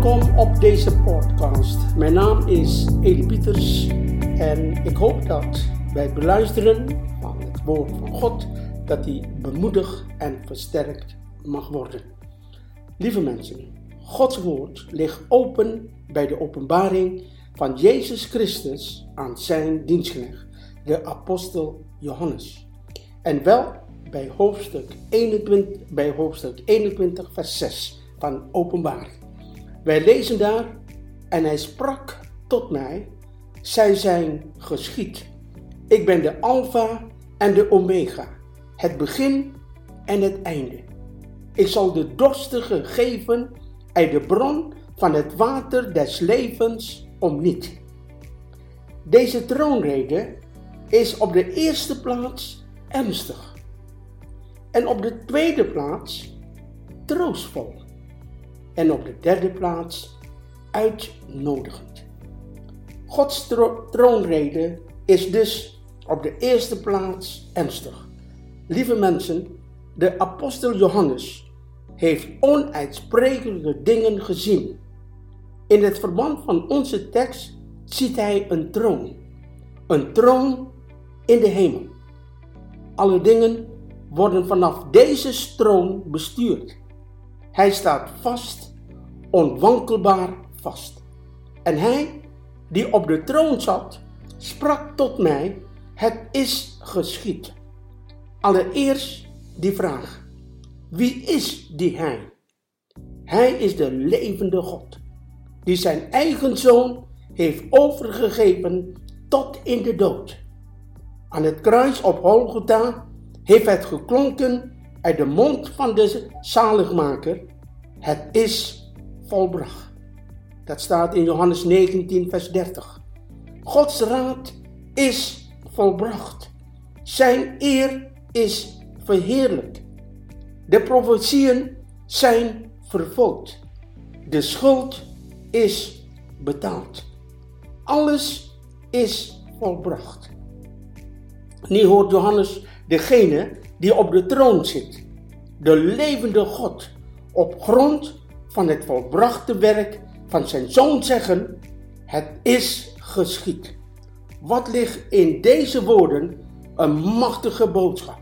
Welkom op deze podcast. Mijn naam is Elie Pieters en ik hoop dat bij het beluisteren van het woord van God dat die bemoedigd en versterkt mag worden. Lieve mensen, Gods woord ligt open bij de openbaring van Jezus Christus aan zijn dienstknecht, de apostel Johannes. En wel bij hoofdstuk 21, bij hoofdstuk 21 vers 6 van openbaring. Wij lezen daar, en hij sprak tot mij, zij zijn geschied. Ik ben de Alpha en de Omega, het begin en het einde. Ik zal de dorstige geven uit de bron van het water des levens om niet. Deze troonrede is op de eerste plaats ernstig en op de tweede plaats troostvol en op de derde plaats uitnodigend. Gods troonrede is dus op de eerste plaats ernstig. Lieve mensen, de apostel Johannes heeft onuitsprekelijke dingen gezien. In het verband van onze tekst ziet hij een troon. Een troon in de hemel. Alle dingen worden vanaf deze troon bestuurd. Hij staat vast, onwankelbaar vast. En hij, die op de troon zat, sprak tot mij: Het is geschied. Allereerst die vraag: Wie is die Hij? Hij is de levende God, die zijn eigen zoon heeft overgegeven tot in de dood. Aan het kruis op Golgotha heeft het geklonken uit de mond van de zaligmaker, het is volbracht. Dat staat in Johannes 19, vers 30. Gods raad is volbracht. Zijn eer is verheerlijk. De profetieën zijn vervuld. De schuld is betaald. Alles is volbracht. Nu hoort Johannes degene die op de troon zit, de levende God, op grond van het volbrachte werk van zijn zoon zeggen: Het is geschied. Wat ligt in deze woorden een machtige boodschap?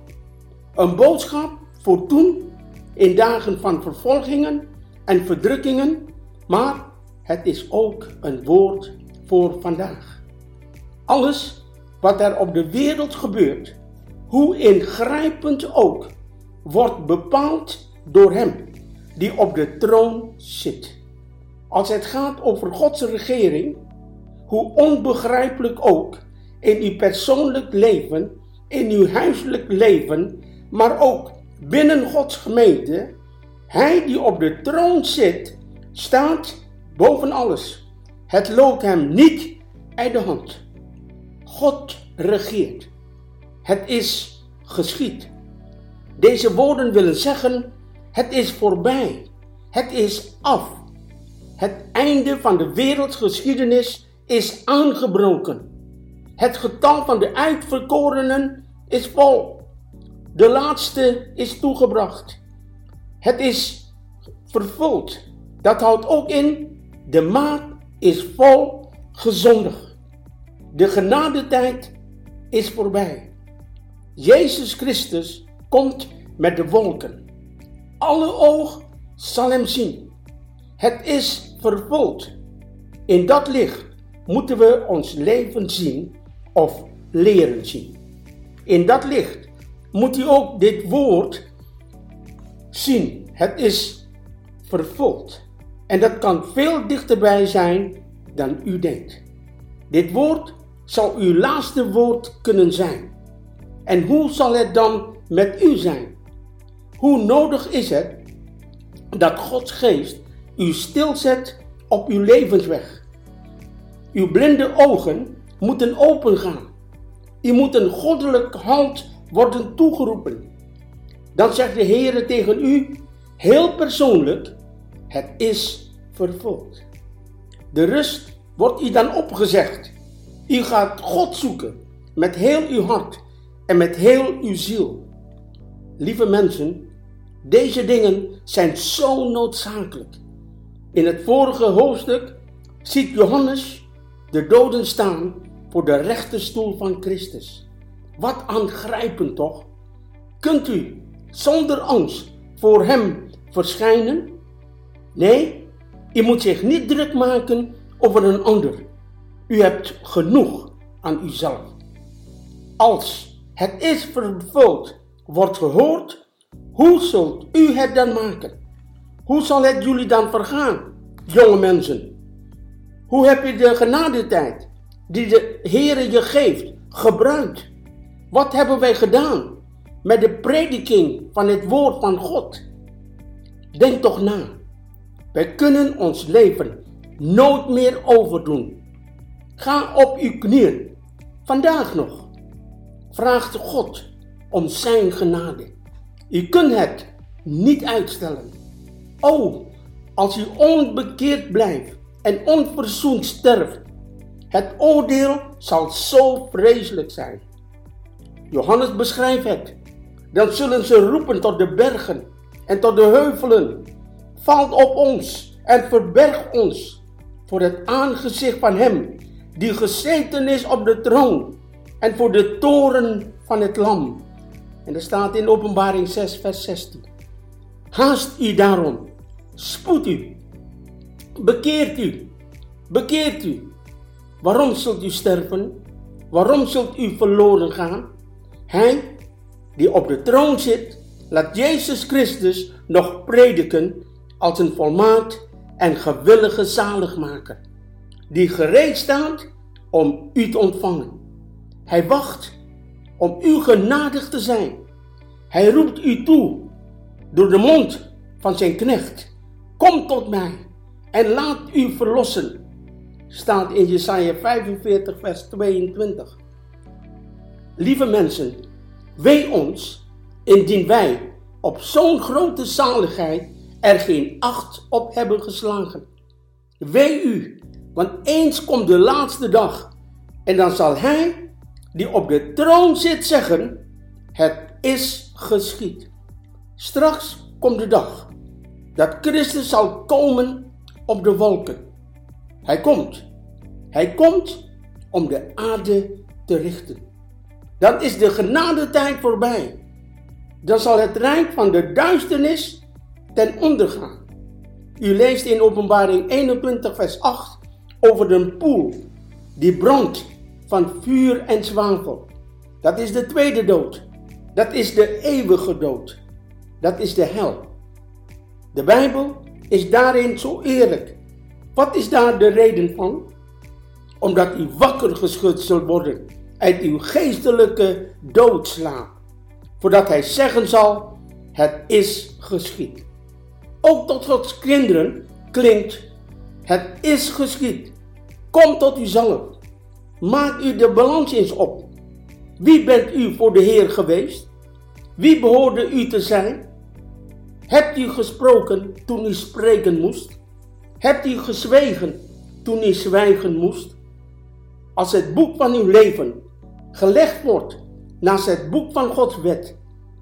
Een boodschap voor toen, in dagen van vervolgingen en verdrukkingen, maar het is ook een woord voor vandaag. Alles wat er op de wereld gebeurt, hoe ingrijpend ook, wordt bepaald door Hem die op de troon zit. Als het gaat over Gods regering, hoe onbegrijpelijk ook in uw persoonlijk leven, in uw huiselijk leven, maar ook binnen Gods gemeente, Hij die op de troon zit, staat boven alles. Het loopt hem niet uit de hand. God regeert. Het is geschied. Deze woorden willen zeggen: het is voorbij. Het is af. Het einde van de wereldgeschiedenis is aangebroken. Het getal van de uitverkorenen is vol. De laatste is toegebracht. Het is vervuld. Dat houdt ook in, de maat is vol gezondig. De genadetijd is voorbij. Jezus Christus komt met de wolken. Alle oog zal hem zien. Het is vervuld. In dat licht moeten we ons leven zien of leren zien. In dat licht moet u ook dit woord zien. Het is vervuld. En dat kan veel dichterbij zijn dan u denkt. Dit woord zal uw laatste woord kunnen zijn. En hoe zal het dan met u zijn? Hoe nodig is het dat Gods geest u stilzet op uw levensweg? Uw blinde ogen moeten opengaan. U moet een goddelijk hand worden toegeroepen. Dan zegt de Heer tegen u, heel persoonlijk, het is vervuld. De rust wordt u dan opgezegd. U gaat God zoeken met heel uw hart en met heel uw ziel. Lieve mensen, deze dingen zijn zo noodzakelijk. In het vorige hoofdstuk ziet Johannes de doden staan voor de rechterstoel van Christus. Wat aangrijpend toch? Kunt u zonder angst voor Hem verschijnen? Nee, u moet zich niet druk maken over een ander. U hebt genoeg aan uzelf. Als het is vervuld wordt gehoord, hoe zult u het dan maken? Hoe zal het jullie dan vergaan, jonge mensen? Hoe heb je de genadetijd die de Heere je geeft gebruikt? Wat hebben wij gedaan met de prediking van het woord van God? Denk toch na. Wij kunnen ons leven nooit meer overdoen. Ga op uw knieën, vandaag nog. Vraag God om zijn genade. U kunt het niet uitstellen. O, als u onbekeerd blijft en onverzoend sterft, het oordeel zal zo vreselijk zijn. Johannes beschrijft het. Dan zullen ze roepen tot de bergen en tot de heuvelen. Valt op ons en verberg ons voor het aangezicht van hem die gezeten is op de troon en voor de toren van het lam. En er staat in openbaring 6 vers 16. Haast u daarom, spoed u, bekeert u, bekeert u. Waarom zult u sterven? Waarom zult u verloren gaan? Hij die op de troon zit, laat Jezus Christus nog prediken als een volmaakt en gewillige zaligmaker, die gereed staat om u te ontvangen. Hij wacht om u genadig te zijn. Hij roept u toe door de mond van zijn knecht. Kom tot mij en laat u verlossen. Staat in Jesaja 45 vers 22. Lieve mensen, wee ons indien wij op zo'n grote zaligheid er geen acht op hebben geslagen. Wee u, want eens komt de laatste dag en dan zal hij die op de troon zit zeggen, het is geschied. Straks komt de dag dat Christus zal komen op de wolken. Hij komt. Hij komt om de aarde te richten. Dan is de genadetijd voorbij. Dan zal het rijk van de duisternis ten onder gaan. U leest in Openbaring 21, vers 8 over de poel die brandt van vuur en zwavel. Dat is de tweede dood. Dat is de eeuwige dood. Dat is de hel. De Bijbel is daarin zo eerlijk. Wat is daar de reden van? Omdat u wakker geschud zult worden uit uw geestelijke doodslaap. Voordat hij zeggen zal, het is geschied. Ook tot Gods kinderen klinkt, het is geschied. Kom tot uzelf. Maak u de balans eens op. Wie bent u voor de Heer geweest? Wie behoorde u te zijn? Hebt u gesproken toen u spreken moest? Hebt u gezwegen toen u zwijgen moest? Als het boek van uw leven gelegd wordt naast het boek van Gods wet,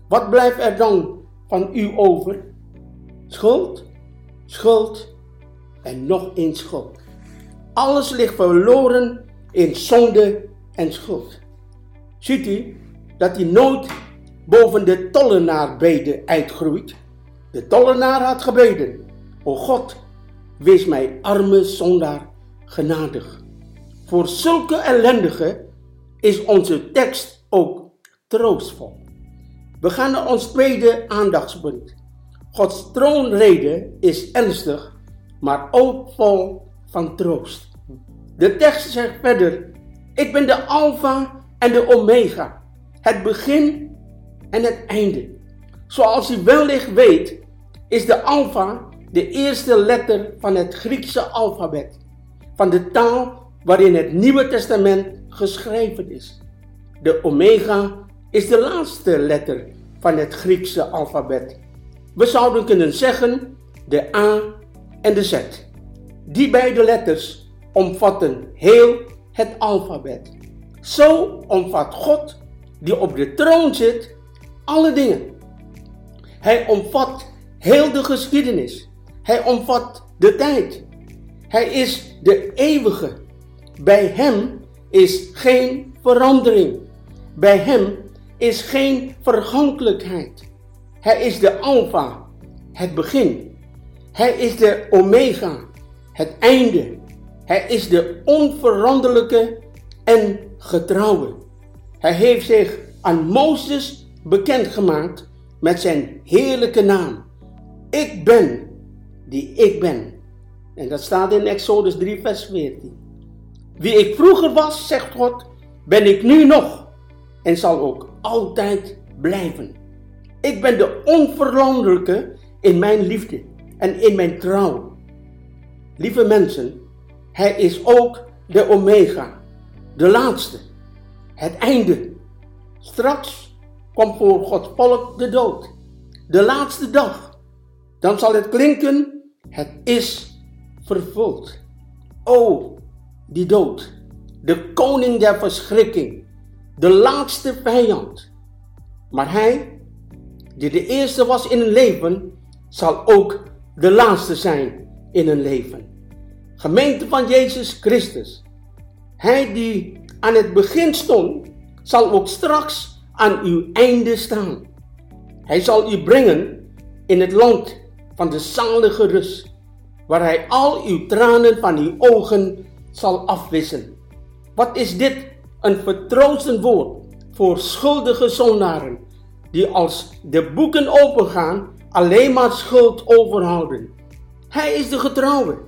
wat blijft er dan van u over? Schuld, schuld en nog eens schuld. Alles ligt verloren in zonde en schuld. Ziet u dat hij nooit boven de tollenaarbeden uitgroeit? De tollenaar had gebeden, O God, wees mij arme zondaar genadig. Voor zulke ellendigen is onze tekst ook troostvol. We gaan naar ons tweede aandachtspunt. Gods troonrede is ernstig, maar ook vol van troost. De tekst zegt verder: Ik ben de Alpha en de Omega, het begin en het einde. Zoals u wellicht weet, is de Alpha de eerste letter van het Griekse alfabet, van de taal waarin het Nieuwe Testament geschreven is. De Omega is de laatste letter van het Griekse alfabet. We zouden kunnen zeggen de A en de Z. Die beide letters omvatten heel het alfabet. Zo omvat God, die op de troon zit, alle dingen. Hij omvat heel de geschiedenis. Hij omvat de tijd. Hij is de eeuwige. Bij hem is geen verandering. Bij hem is geen vergankelijkheid. Hij is de Alpha, het begin. Hij is de Omega, het einde. Hij is de onveranderlijke en getrouwe. Hij heeft zich aan Mozes bekendgemaakt met zijn heerlijke naam. Ik ben die ik ben. En dat staat in Exodus 3, vers 14. Wie ik vroeger was, zegt God, ben ik nu nog en zal ook altijd blijven. Ik ben de onveranderlijke in mijn liefde en in mijn trouw. Lieve mensen, hij is ook de Omega, de laatste, het einde. Straks komt voor God volk de dood, de laatste dag. Dan zal het klinken, het is vervuld. O, die dood, de koning der verschrikking, de laatste vijand. Maar hij, die de eerste was in een leven, zal ook de laatste zijn in een leven. Gemeente van Jezus Christus. Hij die aan het begin stond, zal ook straks aan uw einde staan. Hij zal u brengen in het land van de zalige rust, waar hij al uw tranen van uw ogen zal afwissen. Wat is dit een vertroostend woord voor schuldige zondaren, die als de boeken opengaan alleen maar schuld overhouden. Hij is de getrouwe,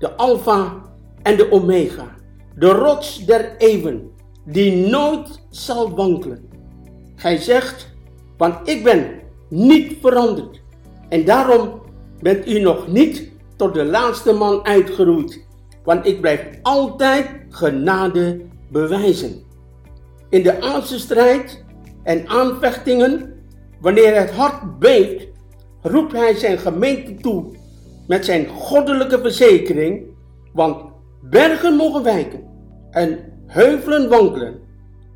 de Alpha en de Omega, de rots der eeuwen, die nooit zal wankelen. Hij zegt, want ik ben niet veranderd en daarom bent u nog niet tot de laatste man uitgeroeid, want ik blijf altijd genade bewijzen. In de aardse strijd en aanvechtingen, wanneer het hart beeft, roept hij zijn gemeente toe met zijn goddelijke verzekering, want bergen mogen wijken en heuvelen wankelen,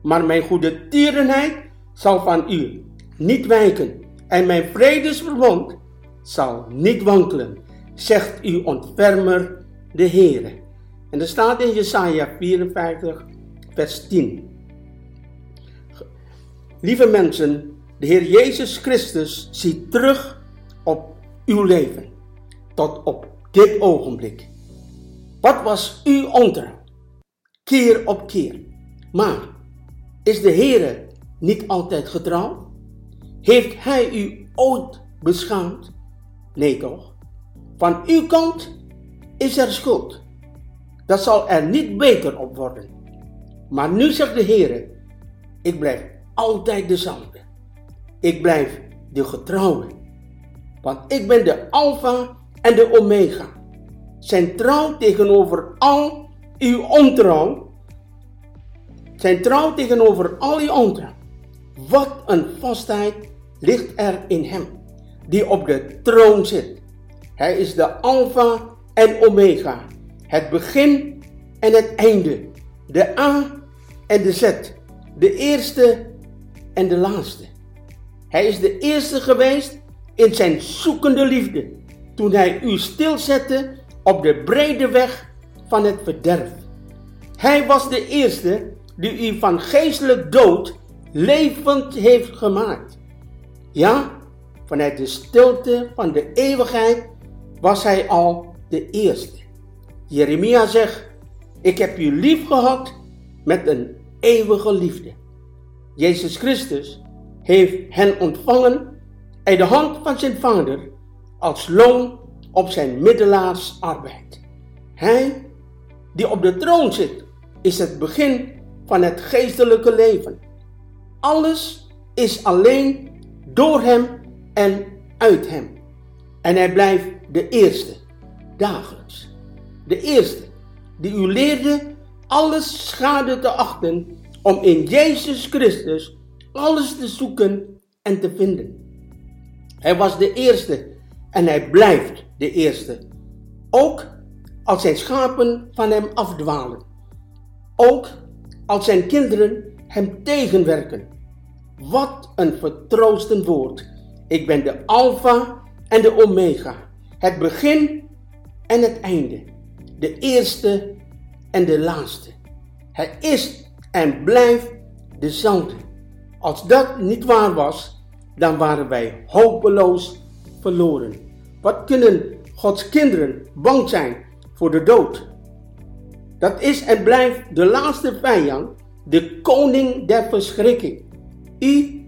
maar mijn goede tierenheid zal van u niet wijken en mijn vredesverbond zal niet wankelen, zegt uw ontfermer de Heere. En er staat in Jesaja 54, vers 10. Lieve mensen, de Heer Jezus Christus ziet terug op uw leven. Tot op dit ogenblik. Wat was uw ontrouw? Keer op keer. Maar is de Heer niet altijd getrouw? Heeft Hij u ooit beschaamd? Nee toch? Van uw kant is er schuld. Dat zal er niet beter op worden. Maar nu zegt de Heer, ik blijf altijd dezelfde. Ik blijf de getrouwe. Want ik ben de Alpha en de Omega. Zijn trouw tegenover al uw ontrouw. Zijn trouw tegenover al uw ontrouw. Wat een vastheid ligt er in hem, die op de troon zit. Hij is de Alpha en Omega, het begin en het einde, de A en de Z, de eerste en de laatste. Hij is de eerste geweest in zijn zoekende liefde, toen hij u stilzette op de brede weg van het verderf. Hij was de eerste die u van geestelijk dood levend heeft gemaakt. Ja, vanuit de stilte van de eeuwigheid was hij al de eerste. Jeremia zegt, ik heb u lief gehad met een eeuwige liefde. Jezus Christus heeft hen ontvangen uit de hand van zijn vader als loon op zijn middelaarsarbeid. Hij die op de troon zit, is het begin van het geestelijke leven. Alles is alleen door hem en uit hem. En hij blijft de eerste, dagelijks. De eerste die u leerde alles schade te achten om in Jezus Christus alles te zoeken en te vinden. Hij was de eerste en hij blijft de eerste. Ook als zijn schapen van hem afdwalen. Ook als zijn kinderen hem tegenwerken. Wat een vertroostend woord. Ik ben de Alpha en de Omega. Het begin en het einde, de eerste en de laatste. Hij is en blijft dezelfde. Als dat niet waar was, dan waren wij hopeloos verloren. Wat kunnen Gods kinderen bang zijn voor de dood? Dat is en blijft de laatste vijand, de koning der verschrikking. U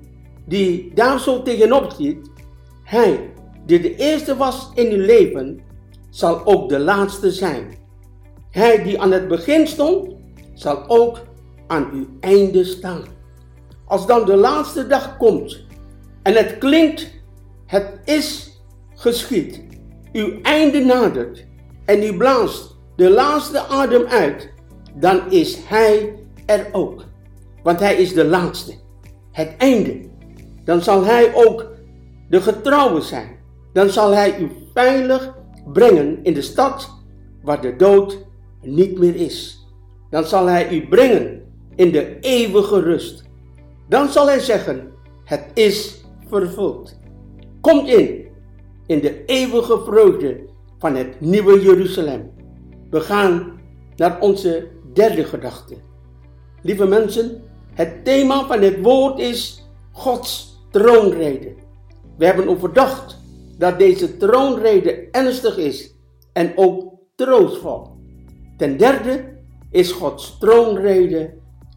die daar zo tegenop ziet, hij die de eerste was in uw leven, zal ook de laatste zijn. Hij die aan het begin stond, zal ook aan uw einde staan. Als dan de laatste dag komt en het klinkt, het is geschied, uw einde nadert en u blaast de laatste adem uit, dan is hij er ook. Want hij is de laatste, het einde. Dan zal hij ook de getrouwe zijn. Dan zal hij u veilig brengen in de stad waar de dood niet meer is. Dan zal hij u brengen in de eeuwige rust. Dan zal hij zeggen, het is vervuld. Komt in, in de eeuwige vreugde van het nieuwe Jeruzalem. We gaan naar onze derde gedachte. Lieve mensen, het thema van het woord is Gods troonrede. We hebben overdacht dat deze troonrede ernstig is en ook trootvol. Ten derde is Gods troonrede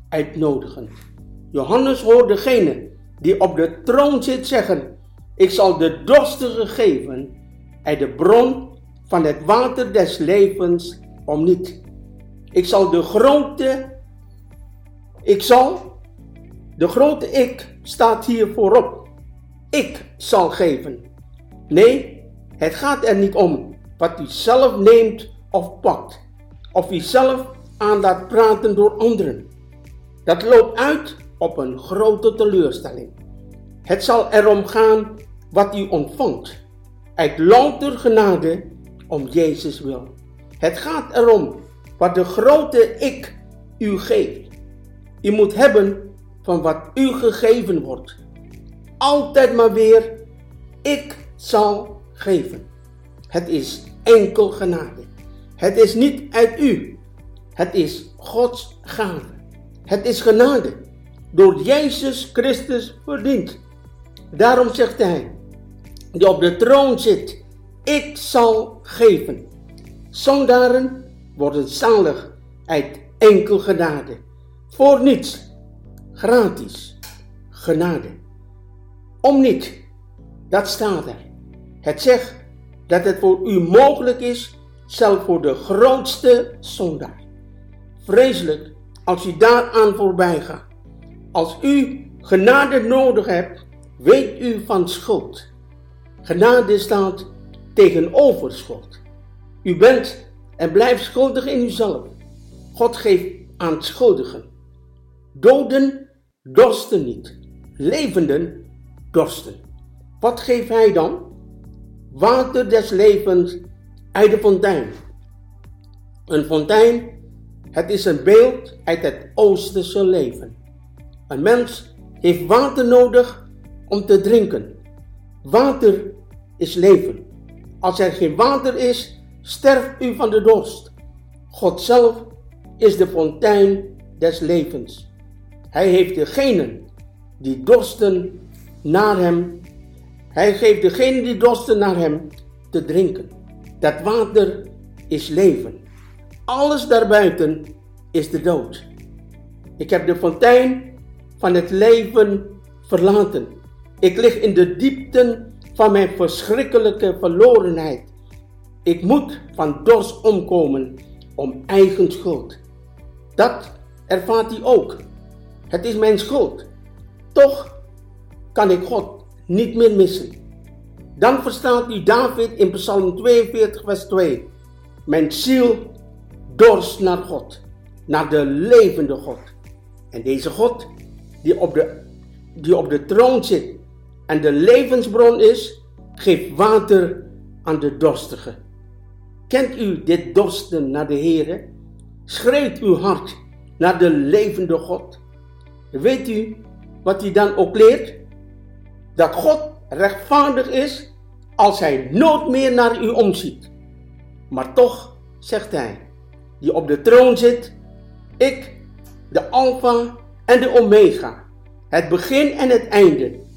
uitnodigend. Johannes hoort degene die op de troon zit zeggen: Ik zal de dorstige geven uit de bron van het water des levens om niet. Ik zal de grote, ik zal, de grote ik staat hier voorop. Ik zal geven. Nee, het gaat er niet om wat u zelf neemt of pakt, of u zelf aan laat praten door anderen. Dat loopt uit op een grote teleurstelling. Het zal erom gaan wat u ontvangt, uit louter genade om Jezus wil. Het gaat erom wat de grote ik u geeft. U moet hebben van wat u gegeven wordt. Altijd maar weer, ik zal geven. Het is enkel genade. Het is niet uit u. Het is Gods gave. Het is genade. Door Jezus Christus verdiend. Daarom zegt hij, die op de troon zit, ik zal geven. Zondaren worden zalig uit enkel genade. Voor niets. Gratis. Genade. Om niet. Dat staat er. Het zegt dat het voor u mogelijk is, zelfs voor de grootste zondaar. Vreselijk als u daaraan voorbij gaat. Als u genade nodig hebt, weet u van schuld. Genade staat tegenover schuld. U bent en blijft schuldig in uzelf. God geeft aan schuldigen. Doden dorsten niet, levenden dorsten. Wat geeft hij dan? Water des levens uit de fontein. Een fontein, het is een beeld uit het oosterse leven. Een mens heeft water nodig om te drinken. Water is leven. Als er geen water is, sterft u van de dorst. God zelf is de fontein des levens. Hij heeft degenen die dorsten naar hem. Hij geeft degenen die dorsten naar hem te drinken. Dat water is leven. Alles daarbuiten is de dood. Ik heb de fontein van het leven verlaten. Ik lig in de diepten van mijn verschrikkelijke verlorenheid. Ik moet van dorst omkomen om eigen schuld. Dat ervaart hij ook. Het is mijn schuld. Toch kan ik God niet meer missen. Dan verstaat u David in Psalm 42, vers 2. Mijn ziel dorst naar God, naar de levende God. En deze God, die op de, die op de troon zit en de levensbron is, geeft water aan de dorstige. Kent u dit dorsten naar de Heere? Schreeuwt uw hart naar de levende God? Weet u wat hij dan ook leert? Dat God rechtvaardig is als hij nooit meer naar u omziet. Maar toch zegt hij, die op de troon zit, ik, de Alpha en de Omega, het begin en het einde,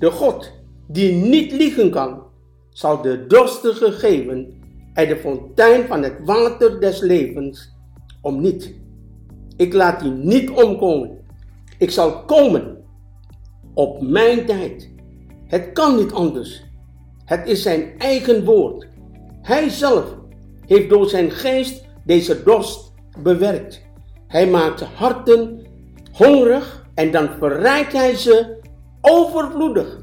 de God die niet liegen kan, zal de dorstige geven uit de fontein van het water des levens om niet. Ik laat die niet omkomen. Ik zal komen op mijn tijd. Het kan niet anders. Het is zijn eigen woord. Hij zelf heeft door zijn geest deze dorst bewerkt. Hij maakt harten hongerig en dan verrijkt hij ze overvloedig.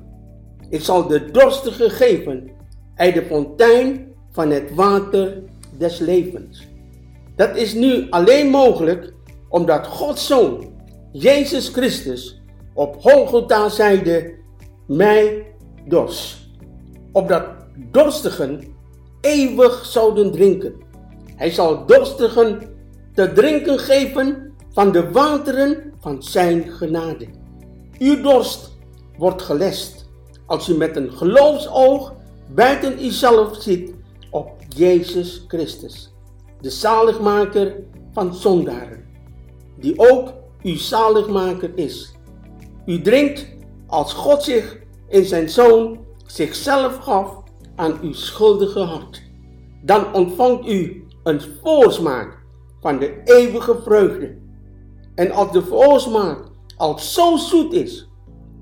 Ik zal de dorstige geven uit de fontein van het water des levens. Dat is nu alleen mogelijk omdat Gods Zoon, Jezus Christus, op Golgotha zeide, mij dorst. Opdat dorstigen eeuwig zouden drinken. Hij zal dorstigen te drinken geven van de wateren van zijn genade. Uw dorst wordt gelest als u met een geloofsoog buiten uzelf ziet op Jezus Christus, de zaligmaker van zondaren, die ook uw zaligmaker is. U drinkt als God zich in zijn Zoon zichzelf gaf aan uw schuldige hart. Dan ontvangt u een voorsmaak van de eeuwige vreugde. En als de voorsmaak al zo zoet is,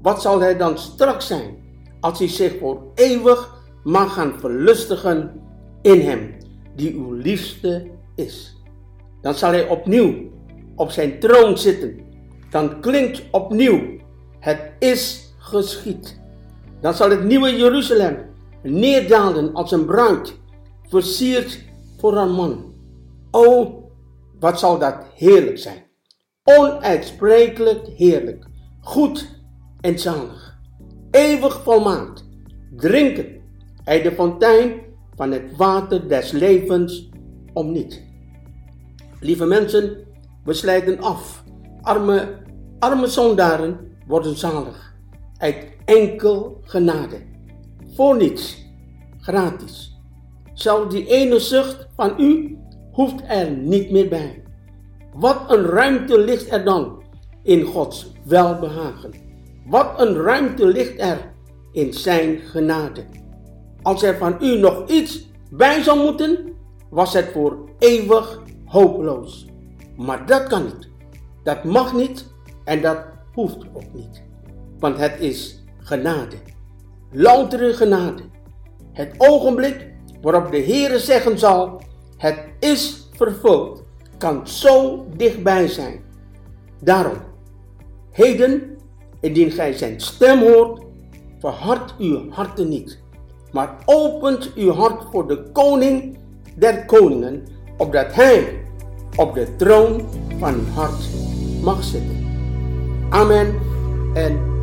wat zal hij dan straks zijn als hij zich voor eeuwig mag gaan verlustigen in hem, die uw liefste is? Dan zal hij opnieuw op zijn troon zitten. Dan klinkt opnieuw, het is geschied. Dan zal het nieuwe Jeruzalem neerdalen als een bruid, versierd voor haar man. O, wat zal dat heerlijk zijn! Onuitsprekelijk heerlijk, goed en zalig, eeuwig volmaakt, drinken uit de fontein van het water des levens om niet. Lieve mensen, we slijten af. Arme, arme zondaren worden zalig. Uit enkel genade. Voor niets. Gratis. Zelfs die ene zucht van u hoeft er niet meer bij. Wat een ruimte ligt er dan in Gods welbehagen. Wat een ruimte ligt er in Zijn genade. Als er van u nog iets bij zou moeten, was het voor eeuwig hopeloos. Maar dat kan niet. Dat mag niet en dat hoeft ook niet. Want het is genade. Loutere genade. Het ogenblik waarop de Heere zeggen zal, het is vervuld, kan zo dichtbij zijn. Daarom, heden, indien gij zijn stem hoort, verhard uw harten niet, maar opent uw hart voor de koning der koningen, opdat hij op de troon van uw hart mag zitten. Amen en